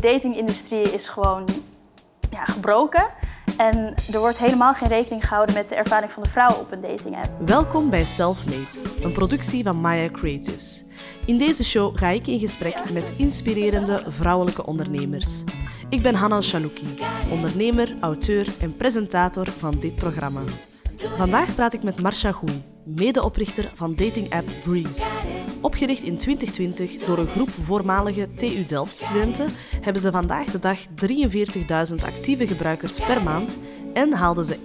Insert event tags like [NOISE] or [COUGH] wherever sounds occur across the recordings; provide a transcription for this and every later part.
De datingindustrie is gewoon ja, gebroken. En er wordt helemaal geen rekening gehouden met de ervaring van de vrouw op een dating app. Welkom bij Selfmade, een productie van Maya Creatives. In deze show ga ik in gesprek met inspirerende vrouwelijke ondernemers. Ik ben Hanna Chanouki, ondernemer, auteur en presentator van dit programma. Vandaag praat ik met Marsha Goei, medeoprichter van datingapp Breeze. Opgericht in 2020 door een groep voormalige TU Delft-studenten, hebben ze vandaag de dag 43.000 actieve gebruikers per maand en haalden ze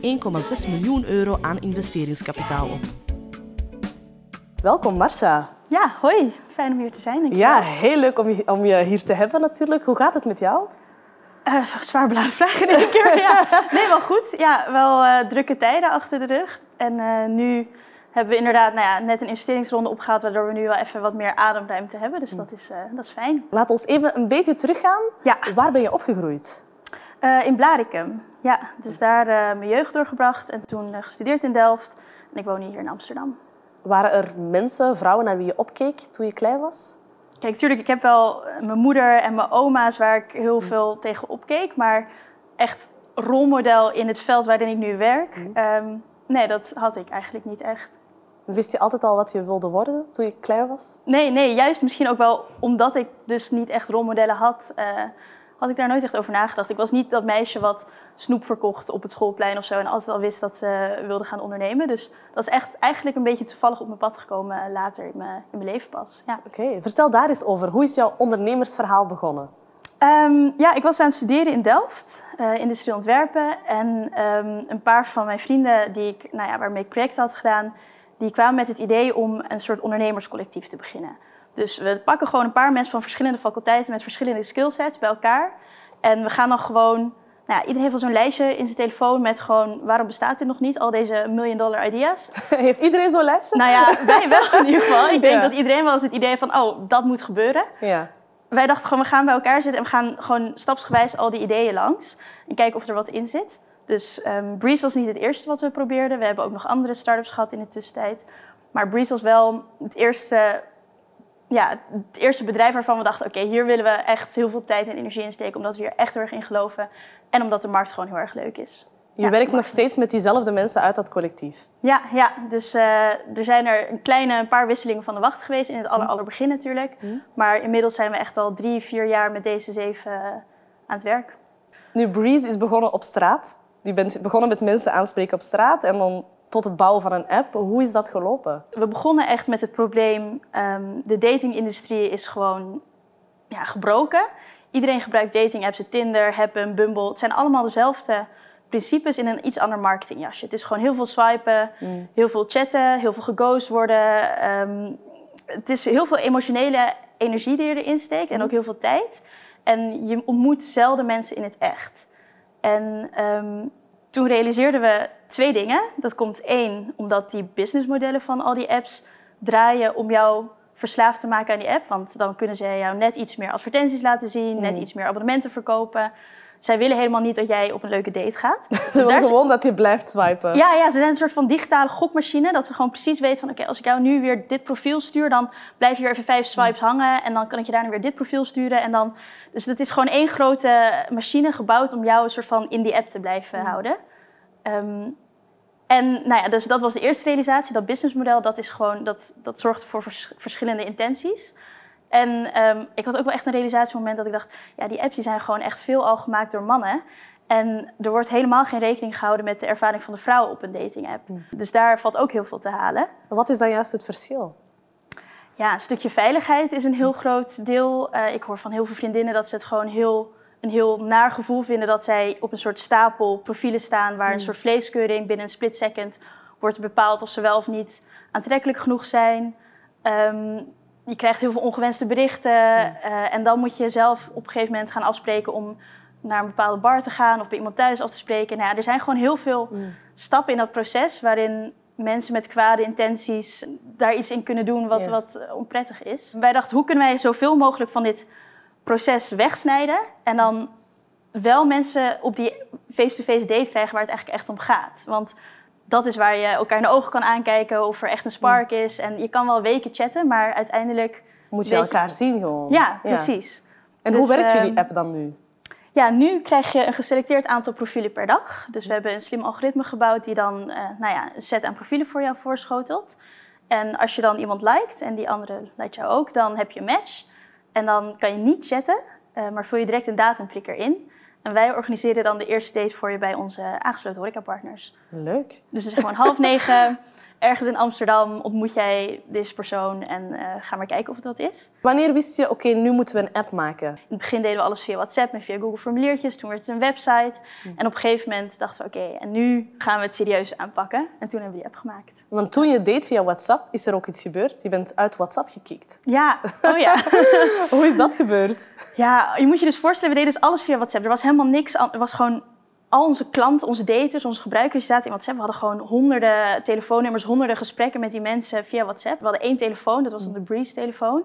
1,6 miljoen euro aan investeringskapitaal op. Welkom Marsha. Ja, hoi. Fijn om hier te zijn. Ja, heel leuk om je, om je hier te hebben natuurlijk. Hoe gaat het met jou? Uh, zwaar beladen vraag in één keer. ja. [LAUGHS] Nee, wel goed. Ja, wel uh, drukke tijden achter de rug. En uh, nu hebben we inderdaad nou ja, net een investeringsronde opgehaald, waardoor we nu wel even wat meer ademruimte hebben. Dus dat is, uh, dat is fijn. Laat ons even een beetje teruggaan. Ja. Waar ben je opgegroeid? Uh, in Blaricum. Ja, dus daar uh, mijn jeugd doorgebracht en toen gestudeerd in Delft. En ik woon hier in Amsterdam. Waren er mensen, vrouwen naar wie je opkeek toen je klein was? Kijk, natuurlijk, ik heb wel mijn moeder en mijn oma's waar ik heel veel tegen opkeek. Maar echt rolmodel in het veld waarin ik nu werk, mm. um, nee, dat had ik eigenlijk niet echt. Wist je altijd al wat je wilde worden toen je klein was? Nee, nee, juist misschien ook wel omdat ik dus niet echt rolmodellen had, uh, had ik daar nooit echt over nagedacht. Ik was niet dat meisje wat snoep verkocht op het schoolplein of zo en altijd al wist dat ze wilde gaan ondernemen. Dus dat is echt eigenlijk een beetje toevallig op mijn pad gekomen later in mijn, in mijn leven pas. Ja. Oké, vertel daar eens over. Hoe is jouw ondernemersverhaal begonnen? Um, ja, ik was aan het studeren in Delft, uh, industrie ontwerpen. En um, een paar van mijn vrienden die ik, nou ja, waarmee ik projecten had gedaan, die kwamen met het idee om een soort ondernemerscollectief te beginnen. Dus we pakken gewoon een paar mensen van verschillende faculteiten met verschillende skillsets bij elkaar. En we gaan dan gewoon, nou ja, iedereen heeft wel zo'n lijstje in zijn telefoon met gewoon waarom bestaat dit nog niet, al deze million dollar ideas. [LAUGHS] Heeft iedereen zo'n lijstje? Nou ja, wij wel in ieder geval. Ik denk ja. dat iedereen wel eens het idee van, oh, dat moet gebeuren. Ja. Wij dachten gewoon, we gaan bij elkaar zitten en we gaan gewoon stapsgewijs al die ideeën langs. En kijken of er wat in zit. Dus um, Breeze was niet het eerste wat we probeerden. We hebben ook nog andere start-ups gehad in de tussentijd. Maar Breeze was wel het eerste, ja, het eerste bedrijf waarvan we dachten... oké, okay, hier willen we echt heel veel tijd en energie in steken... omdat we hier echt heel erg in geloven. En omdat de markt gewoon heel erg leuk is. Je ja, werkt nog steeds met diezelfde mensen uit dat collectief? Ja, ja. dus uh, er zijn er een kleine een paar wisselingen van de wacht geweest... in het aller, aller begin natuurlijk. Mm. Maar inmiddels zijn we echt al drie, vier jaar met deze zeven aan het werk. Nu, Breeze is begonnen op straat je bent begonnen met mensen aanspreken op straat en dan tot het bouwen van een app. Hoe is dat gelopen? We begonnen echt met het probleem, um, de datingindustrie is gewoon ja, gebroken. Iedereen gebruikt datingapps, Tinder, Happen, Bumble. Het zijn allemaal dezelfde principes in een iets ander marketingjasje. Het is gewoon heel veel swipen, mm. heel veel chatten, heel veel geghost worden. Um, het is heel veel emotionele energie die je erin steekt en mm. ook heel veel tijd. En je ontmoet zelden mensen in het echt. En um, toen realiseerden we twee dingen. Dat komt één, omdat die businessmodellen van al die apps draaien om jou verslaafd te maken aan die app. Want dan kunnen ze jou net iets meer advertenties laten zien, net mm. iets meer abonnementen verkopen. Zij willen helemaal niet dat jij op een leuke date gaat. [LAUGHS] ze dus willen gewoon dat je blijft swipen. Ja, ja, ze zijn een soort van digitale gokmachine. Dat ze gewoon precies weten van... oké, als ik jou nu weer dit profiel stuur... dan blijf je weer even vijf swipes hangen... en dan kan ik je daarna weer dit profiel sturen. En dan... Dus het is gewoon één grote machine gebouwd... om jou een soort van in die app te blijven houden. Um, en nou ja, dus dat was de eerste realisatie. Dat businessmodel, dat, is gewoon, dat, dat zorgt voor vers verschillende intenties. En um, ik had ook wel echt een realisatiemoment dat ik dacht... ja, die apps die zijn gewoon echt veel al gemaakt door mannen. En er wordt helemaal geen rekening gehouden met de ervaring van de vrouw op een datingapp. Mm. Dus daar valt ook heel veel te halen. Wat is dan juist het verschil? Ja, een stukje veiligheid is een heel groot deel. Uh, ik hoor van heel veel vriendinnen dat ze het gewoon heel, een heel naar gevoel vinden... dat zij op een soort stapel profielen staan... waar een soort vleeskeuring binnen een split second wordt bepaald... of ze wel of niet aantrekkelijk genoeg zijn... Um, je krijgt heel veel ongewenste berichten. Uh, en dan moet je zelf op een gegeven moment gaan afspreken om naar een bepaalde bar te gaan of bij iemand thuis af te spreken. Nou ja, er zijn gewoon heel veel stappen in dat proces waarin mensen met kwade intenties daar iets in kunnen doen wat, wat onprettig is. Wij dachten, hoe kunnen wij zoveel mogelijk van dit proces wegsnijden en dan wel mensen op die face-to-face date krijgen waar het eigenlijk echt om gaat. Want dat is waar je elkaar in de ogen kan aankijken of er echt een spark is. En je kan wel weken chatten, maar uiteindelijk... Moet je elkaar zien gewoon. Ja, precies. En Dus, hoe werkt jullie ehm, app dan nu? Ja, nu krijg je een geselecteerd aantal profielen per dag. Dus we hebben een slim algoritme gebouwd die dan eh, nou ja, een set aan profielen voor jou voorschotelt. En als je dan iemand liked en die andere lijkt jou ook, dan heb je een match. En dan kan je niet chatten, eh, maar vul je direct een datumprikker in. En wij organiseren dan de eerste date voor je bij onze aangesloten horecapartners. Leuk. Dus het is gewoon half negen, [LAUGHS] ergens in Amsterdam ontmoet jij deze persoon en eh, ga maar kijken of het wat is. Wanneer wist je, oké, nu moeten we een app maken? In het begin deden we alles via WhatsApp en via Google formuliertjes. Toen werd het een website. En op een gegeven moment dachten we, oké, en nu gaan we het serieus aanpakken. En toen hebben we die app gemaakt. Want toen je deed via WhatsApp, is er ook iets gebeurd. Je bent uit WhatsApp gekikt. Ja, oh ja. [LAUGHS] Hoe is dat gebeurd? ja, je moet je dus voorstellen, we deden dus alles via WhatsApp. Er was helemaal niks, er was gewoon al onze klanten, onze daters, onze gebruikers zaten in WhatsApp. We hadden gewoon honderden telefoonnummers, honderden gesprekken met die mensen via WhatsApp. We hadden één telefoon, dat was dan de Breeze-telefoon.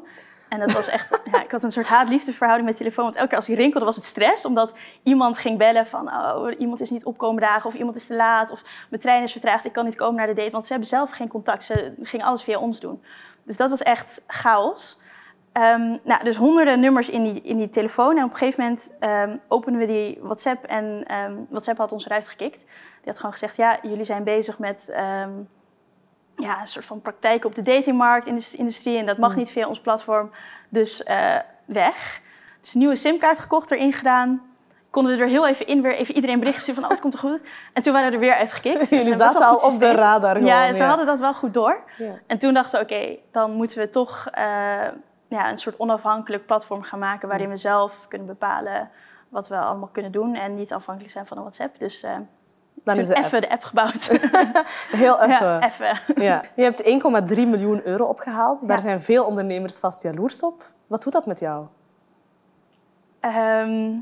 En dat was echt, [LAUGHS] ja, ik had een soort haat-liefdeverhouding met telefoon. Want elke keer als die rinkelde was het stress. Omdat iemand ging bellen van, oh, iemand is niet opkomen dagen. Of iemand is te laat. Of mijn trein is vertraagd, ik kan niet komen naar de date. Want ze hebben zelf geen contact. Ze gingen alles via ons doen. Dus dat was echt chaos. Ehm, nou, dus honderden nummers in die, in die telefoon. En op een gegeven moment ehm, openen we die WhatsApp. En ehm, WhatsApp had ons eruit gekikt. Die had gewoon gezegd, ja, jullie zijn bezig met ja, een soort van praktijken op de datingmarkt, indus- industrie. En dat mag niet via ons platform. Dus eh, weg. Dus een nieuwe simkaart gekocht, erin gedaan. Konden we er heel even in, weer even iedereen bericht sturen van, het komt er goed. En toen waren we er weer uitgekikt. [LAUGHS] Jullie Dus zaten al op de radar gewoon. Ja, ze hadden dat wel goed door. En toen dachten we, oké, dan moeten we toch eh, ja, een soort onafhankelijk platform gaan maken waarin we zelf kunnen bepalen wat we allemaal kunnen doen en niet afhankelijk zijn van een WhatsApp. Dus eh Dan is de app. even de app gebouwd. [LAUGHS] Heel even. ja, even. [LAUGHS] Ja. Je hebt 1,3 miljoen euro opgehaald. Daar zijn veel ondernemers vast jaloers op. Wat doet dat met jou? Ehm,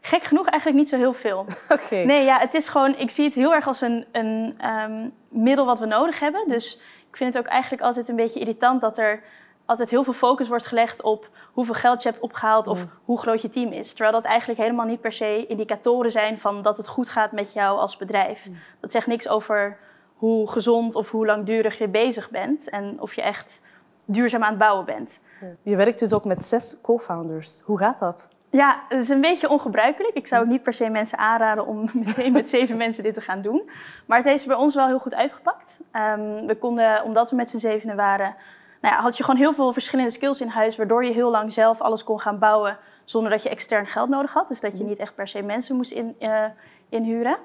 gek genoeg eigenlijk niet zo heel veel. [LAUGHS] Oké. Nee, ja, het is gewoon, ik zie het heel erg als een, een ehm, middel wat we nodig hebben. Dus ik vind het ook eigenlijk altijd een beetje irritant dat er altijd heel veel focus wordt gelegd op hoeveel geld je hebt opgehaald of hoe groot je team is. Terwijl dat eigenlijk helemaal niet per se indicatoren zijn van dat het goed gaat met jou als bedrijf. Dat zegt niks over hoe gezond of hoe langdurig je bezig bent en of je echt duurzaam aan het bouwen bent. Je werkt dus ook met zes co-founders. Hoe gaat dat? Ja, het is een beetje ongebruikelijk. Ik zou ook niet per se mensen aanraden om [LAUGHS] meteen met zeven mensen dit te gaan doen. Maar het heeft bij ons wel heel goed uitgepakt. Ehm, we konden, omdat we met z'n zevenen waren, nou ja, had je gewoon heel veel verschillende skills in huis, waardoor je heel lang zelf alles kon gaan bouwen zonder dat je extern geld nodig had. Dus dat je niet echt per se mensen moest in, eh, inhuren.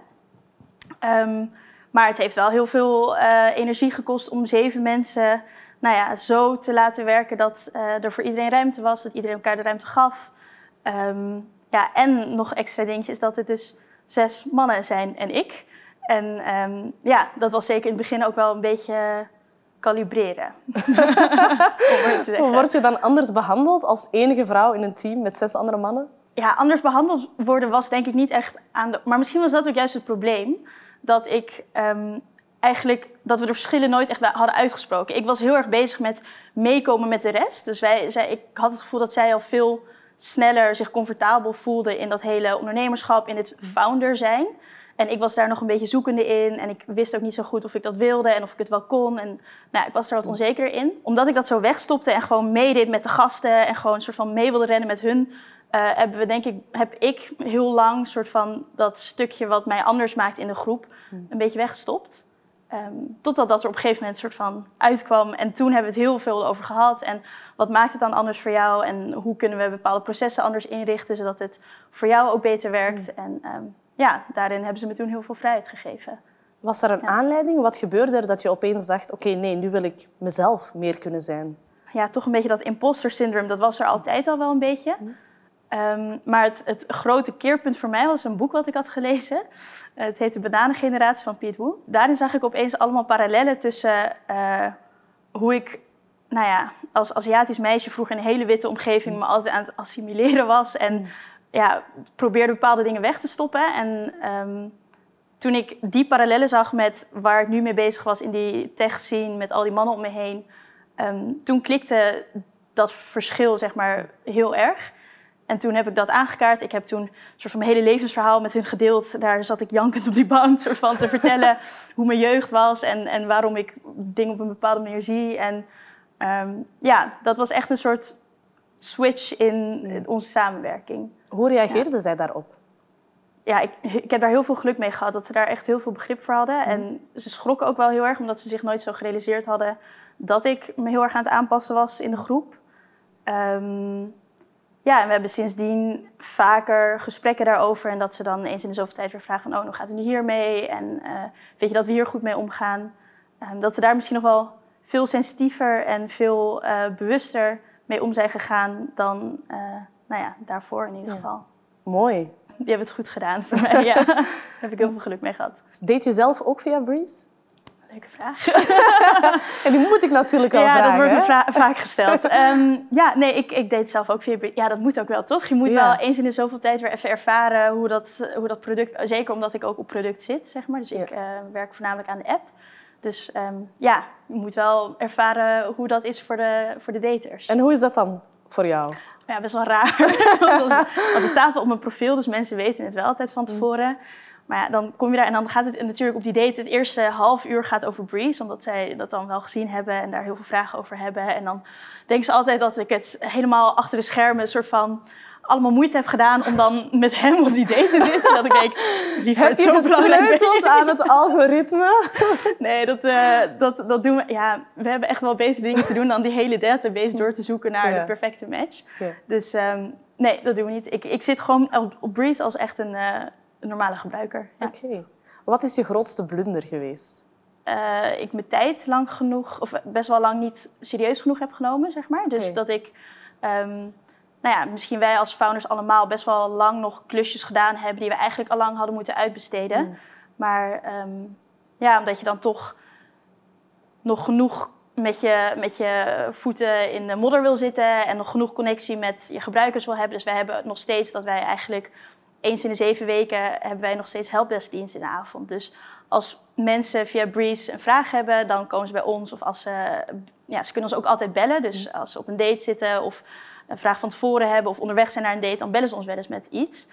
Ehm, maar het heeft wel heel veel eh, energie gekost om zeven mensen nou ja, zo te laten werken dat eh, er voor iedereen ruimte was, dat iedereen elkaar de ruimte gaf. Ehm, ja, en nog extra dingetjes dat het dus zes mannen zijn en ik. En ehm, ja, dat was zeker in het begin ook wel een beetje kalibreren. [LAUGHS] Word je dan anders behandeld als enige vrouw in een team met zes andere mannen? Ja, anders behandeld worden was denk ik niet echt aan de... Maar misschien was dat ook juist het probleem. Dat ik ehm, eigenlijk... Dat we de verschillen nooit echt hadden uitgesproken. Ik was heel erg bezig met meekomen met de rest. Dus wij, zij, ik had het gevoel dat zij al veel sneller zich comfortabel voelde in dat hele ondernemerschap, in het founder zijn. En ik was daar nog een beetje zoekende in. En ik wist ook niet zo goed of ik dat wilde en of ik het wel kon. En nou, ik was er wat onzeker in. Omdat ik dat zo wegstopte en gewoon meedeed met de gasten en gewoon een soort van mee wilde rennen met hun, eh, hebben we, denk ik, heb ik heel lang soort van dat stukje wat mij anders maakt in de groep een beetje weggestopt. Ehm, totdat dat er op een gegeven moment soort van uitkwam. En toen hebben we het heel veel over gehad. En wat maakt het dan anders voor jou? En hoe kunnen we bepaalde processen anders inrichten, zodat het voor jou ook beter werkt? En ehm, ja, daarin hebben ze me toen heel veel vrijheid gegeven. Was er een aanleiding? Wat gebeurde er dat je opeens dacht, oké, nee, nu wil ik mezelf meer kunnen zijn? Ja, toch een beetje dat imposter syndroom, dat was er altijd al wel een beetje. Ehm, maar het, het grote keerpunt voor mij was een boek wat ik had gelezen. Het heet De Bananengeneratie van Piet Wu. Daarin zag ik opeens allemaal parallellen tussen eh, hoe ik nou ja, als Aziatisch meisje vroeger in een hele witte omgeving me altijd aan het assimileren was. En ja, probeerde bepaalde dingen weg te stoppen. En ehm, toen ik die parallellen zag met waar ik nu mee bezig was in die tech scene, met al die mannen om me heen, ehm, toen klikte dat verschil zeg maar heel erg. En toen heb ik dat aangekaart. Ik heb toen een soort van mijn hele levensverhaal met hun gedeeld. Daar zat ik jankend op die bank soort van te vertellen [LAUGHS] hoe mijn jeugd was en, en waarom ik dingen op een bepaalde manier zie. En ehm, ja, dat was echt een soort switch in onze samenwerking. Hoe reageerden zij daarop? Ja, ik, ik heb daar heel veel geluk mee gehad dat ze daar echt heel veel begrip voor hadden. En ze schrokken ook wel heel erg, omdat ze zich nooit zo gerealiseerd hadden dat ik me heel erg aan het aanpassen was in de groep. Ehm, ja, en we hebben sindsdien vaker gesprekken daarover. En dat ze dan eens in de zoveel tijd weer vragen van... oh, hoe gaat het nu hiermee? En uh, vind je dat we hier goed mee omgaan? Um, dat ze daar misschien nog wel veel sensitiever en veel uh, bewuster mee om zijn gegaan... dan uh, nou ja, daarvoor in ieder Ja. geval. Mooi. Die hebben het goed gedaan voor mij, ja. Daar [LAUGHS] heb ik heel veel geluk mee gehad. Deed je zelf ook via Breeze? Leuke vraag. [LAUGHS] En die moet ik natuurlijk wel ja, vragen. dat wordt me vaak gesteld. [LAUGHS] Ehm, ja, nee, ik, ik deed zelf ook via Ja, dat moet ook wel, toch? Je moet Ja. wel eens in de zoveel tijd weer even ervaren hoe dat, hoe dat product... Zeker omdat ik ook op product zit, zeg maar. Dus ik eh, werk voornamelijk aan de app. Dus ehm, ja, je moet wel ervaren hoe dat is voor de, voor de daters. En hoe is dat dan voor jou? Ja, best wel raar. [LAUGHS] want het staat wel op mijn profiel, dus mensen weten het wel altijd van tevoren. Maar ja, dan kom je daar en dan gaat het natuurlijk op die date... het eerste half uur gaat over Breeze, omdat zij dat dan wel gezien hebben... en daar heel veel vragen over hebben. En dan denken ze altijd dat ik het helemaal achter de schermen... een soort van allemaal moeite heb gedaan om dan met hem op die date te zitten. Dat ik denk, liever Heb je gesleuteld aan het algoritme? Nee, dat, eh, dat, dat doen we. Ja, we hebben echt wel betere dingen te doen dan die hele database door te zoeken naar Ja. de perfecte match. Ja. Dus ehm, nee, dat doen we niet. Ik, ik zit gewoon op, op Breeze als echt een, eh, een normale gebruiker. Ja. Oké. Wat is je grootste blunder geweest? Eh, ik mijn tijd lang genoeg, of best wel lang niet serieus genoeg heb genomen, zeg maar. Dus dat ik, ehm, nou ja, misschien wij als founders allemaal best wel lang nog klusjes gedaan hebben die we eigenlijk al lang hadden moeten uitbesteden. Mm. Maar ehm, ja, omdat je dan toch nog genoeg met je, met je voeten in de modder wil zitten en nog genoeg connectie met je gebruikers wil hebben. Dus wij hebben nog steeds dat wij eigenlijk eens in de zeven weken hebben wij nog steeds helpdeskdienst in de avond. Dus als mensen via Breeze een vraag hebben, dan komen ze bij ons. Of als ze, ja, ze kunnen ons ook altijd bellen. Dus als ze op een date zitten of een vraag van tevoren hebben of onderweg zijn naar een date, dan bellen ze ons wel eens met iets.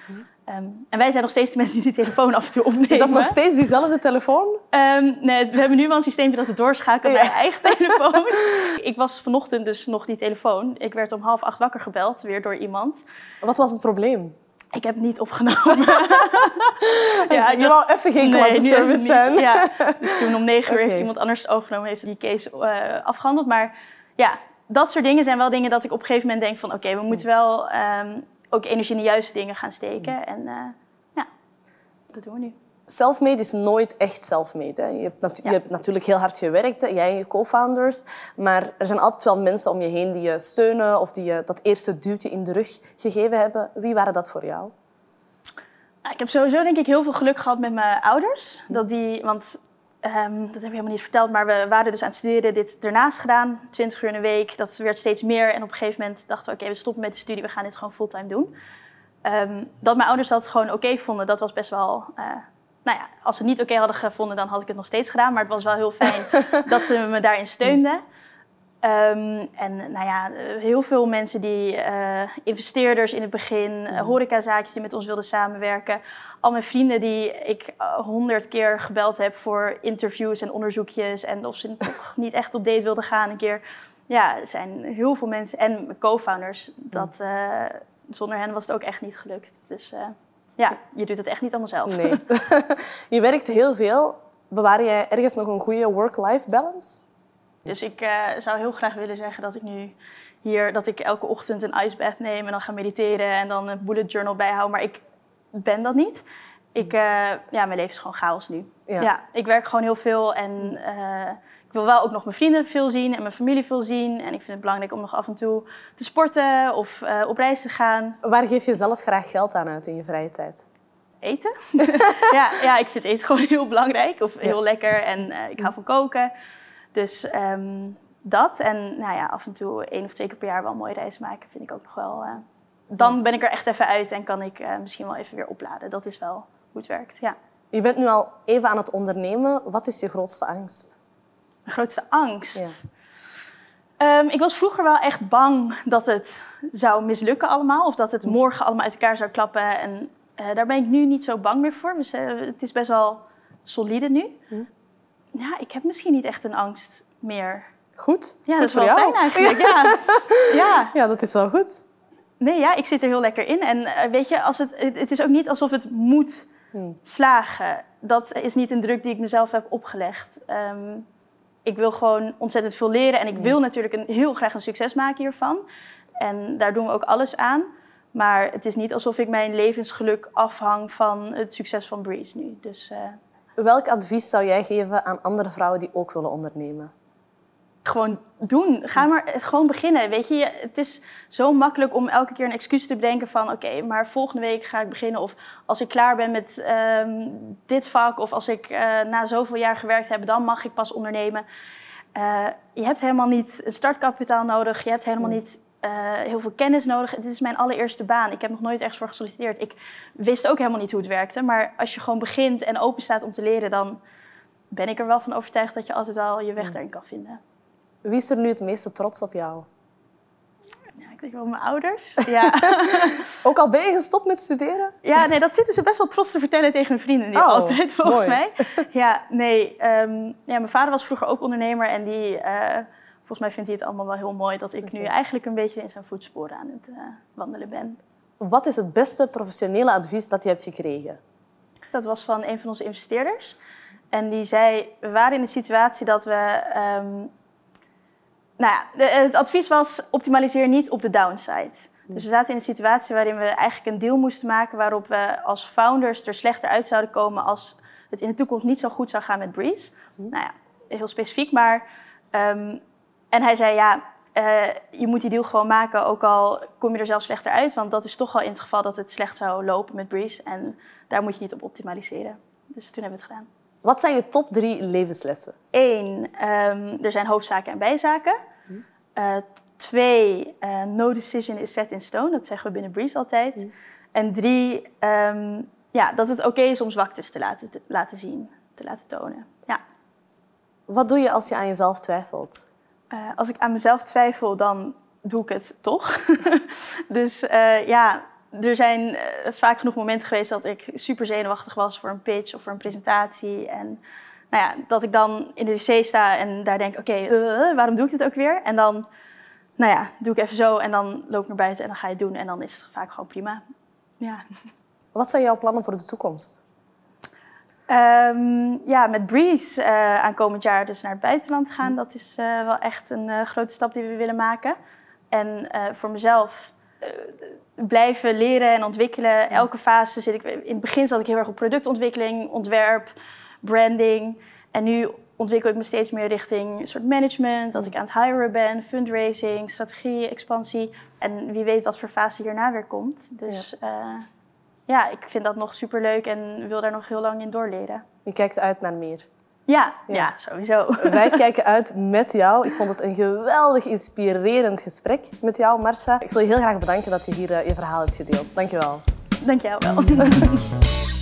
Ehm, en wij zijn nog steeds de mensen die de telefoon [LAUGHS] af en toe opnemen. Is dat nog steeds diezelfde telefoon? Ehm, nee, we hebben nu wel een systeempje dat het doorschakelt Ja. naar je eigen telefoon. [LAUGHS] ik was vanochtend dus nog die telefoon. Ik werd om half acht wakker gebeld, weer door iemand. Wat was het probleem? Ik heb het niet opgenomen. [LAUGHS] ja, je wou even geen klantenservice zijn. Ja, dus toen om negen uur heeft iemand anders het overgenomen, heeft die case eh, afgehandeld. Maar ja, dat soort dingen zijn wel dingen dat ik op een gegeven moment denk van... oké, we moeten wel ehm, ook energie in de juiste dingen gaan steken. En eh, ja, dat doen we nu. Selfmade is nooit echt selfmade. Hè. Je, hebt natu- Ja. je hebt natuurlijk heel hard gewerkt, hè, jij en je co-founders. Maar er zijn altijd wel mensen om je heen die je steunen of die je dat eerste duwtje in de rug gegeven hebben. Wie waren dat voor jou? Nou, ik heb sowieso denk ik heel veel geluk gehad met mijn ouders. Dat die, want ehm, dat heb ik helemaal niet verteld, maar we waren dus aan het studeren, dit ernaast gedaan, 20 uur in de week. Dat werd steeds meer en op een gegeven moment dachten we, oké, we stoppen met de studie, we gaan dit gewoon fulltime doen. Ehm, dat mijn ouders dat gewoon oké vonden, dat was best wel... eh, nou ja, als ze het niet oké hadden gevonden, dan had ik het nog steeds gedaan. Maar het was wel heel fijn [LAUGHS] dat ze me daarin steunden. Ehm, en nou ja, heel veel mensen die eh, investeerders in het begin, eh, horecazaakjes die met ons wilden samenwerken. Al mijn vrienden die ik eh, honderd keer gebeld heb voor interviews en onderzoekjes. En of ze [LAUGHS] toch niet echt op date wilden gaan een keer. Ja, er zijn heel veel mensen. En co-founders, dat, eh, zonder hen was het ook echt niet gelukt. Dus ja, je doet het echt niet allemaal zelf. Nee. [LAUGHS] je werkt heel veel. Bewaar jij ergens nog een goede work-life balance? Dus ik eh, zou heel graag willen zeggen dat ik nu hier, dat ik elke ochtend een ice bath neem en dan ga mediteren en dan een bullet journal bijhoud. Maar ik ben dat niet. Ik, eh, ja, mijn leven is gewoon chaos nu. Ja. Ja, ik werk gewoon heel veel en eh, ik wil wel ook nog mijn vrienden veel zien en mijn familie veel zien. En ik vind het belangrijk om nog af en toe te sporten of op reis te gaan. Waar geef je zelf graag geld aan uit in je vrije tijd? eten. [LAUGHS] ja, ja, ik vind eten gewoon heel belangrijk of heel lekker en ik hou van koken. Dus ehm, dat en nou ja, af en toe één of twee keer per jaar wel een mooie reis maken vind ik ook nog wel. eh, dan ben ik er echt even uit en kan ik eh, misschien wel even weer opladen. Dat is wel hoe het werkt. Ja. Je bent nu al even aan het ondernemen. Wat is je grootste angst? Mijn grootste angst. Ja. Ehm, ik was vroeger wel echt bang dat het zou mislukken allemaal. Of dat het morgen allemaal uit elkaar zou klappen. En eh, daar ben ik nu niet zo bang meer voor. Dus, het is best wel solide nu. Ja, ik heb misschien niet echt een angst meer. Goed. Ja, Goed dat is wel jou. fijn eigenlijk. Ja. [LAUGHS] ja. Ja, dat is wel goed. Nee, ja, ik zit er heel lekker in. En eh, weet je, als het, het, is ook niet alsof het moet Hmm. slagen. Dat is niet een druk die ik mezelf heb opgelegd. Ehm, ik wil gewoon ontzettend veel leren. En ik wil natuurlijk een, heel graag een succes maken hiervan. En daar doen we ook alles aan. Maar het is niet alsof ik mijn levensgeluk afhang van het succes van Breeze nu. Dus eh, Welk advies zou jij geven aan andere vrouwen die ook willen ondernemen? gewoon doen. Ga maar het gewoon beginnen. Weet je, het is zo makkelijk om elke keer een excuus te bedenken van oké, maar volgende week ga ik beginnen. Of als ik klaar ben met ehm, dit vak, of als ik eh, na zoveel jaar gewerkt heb, dan mag ik pas ondernemen. Eh, je hebt helemaal niet een startkapitaal nodig. Je hebt helemaal niet eh, heel veel kennis nodig. Dit is mijn allereerste baan. Ik heb nog nooit ergens voor gesolliciteerd. Ik wist ook helemaal niet hoe het werkte. Maar als je gewoon begint en open staat om te leren, dan ben ik er wel van overtuigd dat je altijd wel je weg daarin kan vinden. Wie is er nu het meeste trots op jou? Ja, ik denk wel mijn ouders. [LAUGHS] Ja. [LAUGHS] Ook al ben je gestopt met studeren? ja, nee, dat zitten ze best wel trots te vertellen tegen hun vrienden nu Oh, altijd, volgens mooi. mij. Ja, nee. ehm, ja, mijn vader was vroeger ook ondernemer en die... eh, volgens mij vindt hij het allemaal wel heel mooi dat ik nu eigenlijk een beetje in zijn voetsporen aan het eh, wandelen ben. Wat is het beste professionele advies dat je hebt gekregen? Dat was van een van onze investeerders. En die zei, we waren in de situatie dat we... ehm, nou ja, de- het advies was, optimaliseer niet op de downside. Dus we zaten in een situatie waarin we eigenlijk een deal moesten maken... waarop we als founders er slechter uit zouden komen... als het in de toekomst niet zo goed zou gaan met Breeze. Nou ja, heel specifiek, maar... ehm, en hij zei, ja, eh, je moet die deal gewoon maken... ook al kom je er zelf slechter uit... want dat is toch wel in het geval dat het slecht zou lopen met Breeze... en daar moet je niet op optimaliseren. Dus toen hebben we het gedaan. Wat zijn je top drie levenslessen? Eén, ehm, er zijn hoofdzaken en bijzaken. Eh, twee, eh, no decision is set in stone. Dat zeggen we binnen Breeze altijd. En drie, ehm, ja, dat het oké is om zwaktes te laten, te laten zien, te laten tonen. Ja. Wat doe je als je aan jezelf twijfelt? Eh, als ik aan mezelf twijfel, dan doe ik het toch. [LAUGHS] dus eh, ja, er zijn eh, vaak genoeg momenten geweest dat ik super zenuwachtig was voor een pitch of voor een presentatie. En nou ja, dat ik dan in de wc sta en daar denk, oké, waarom doe ik dit ook weer? En dan, nou ja, doe ik even zo en dan loop ik naar buiten en dan ga je het doen. En dan is het vaak gewoon prima. Ja. Wat zijn jouw plannen voor de toekomst? Ehm, ja, met Breeze eh aankomend jaar dus naar het buitenland gaan. Dat is eh, wel echt een eh, grote stap die we willen maken. En voor mezelf blijven leren en ontwikkelen. Elke fase zit ik... In het begin zat ik heel erg op productontwikkeling, ontwerp, branding. En nu ontwikkel ik me steeds meer richting een soort management. Dat ik aan het hiren ben, fundraising, strategie, expansie. En wie weet wat voor fase hierna weer komt. Dus ja, ja ik vind dat nog superleuk en wil daar nog heel lang in doorleren. Je kijkt uit naar meer. Ja, Ja. ja. sowieso. [LAUGHS] Wij kijken uit met jou. Ik vond het een geweldig inspirerend gesprek met jou, Marcia. Ik wil je heel graag bedanken dat je hier eh, je verhaal hebt gedeeld. Dank je wel. Dank jou wel. [LAUGHS]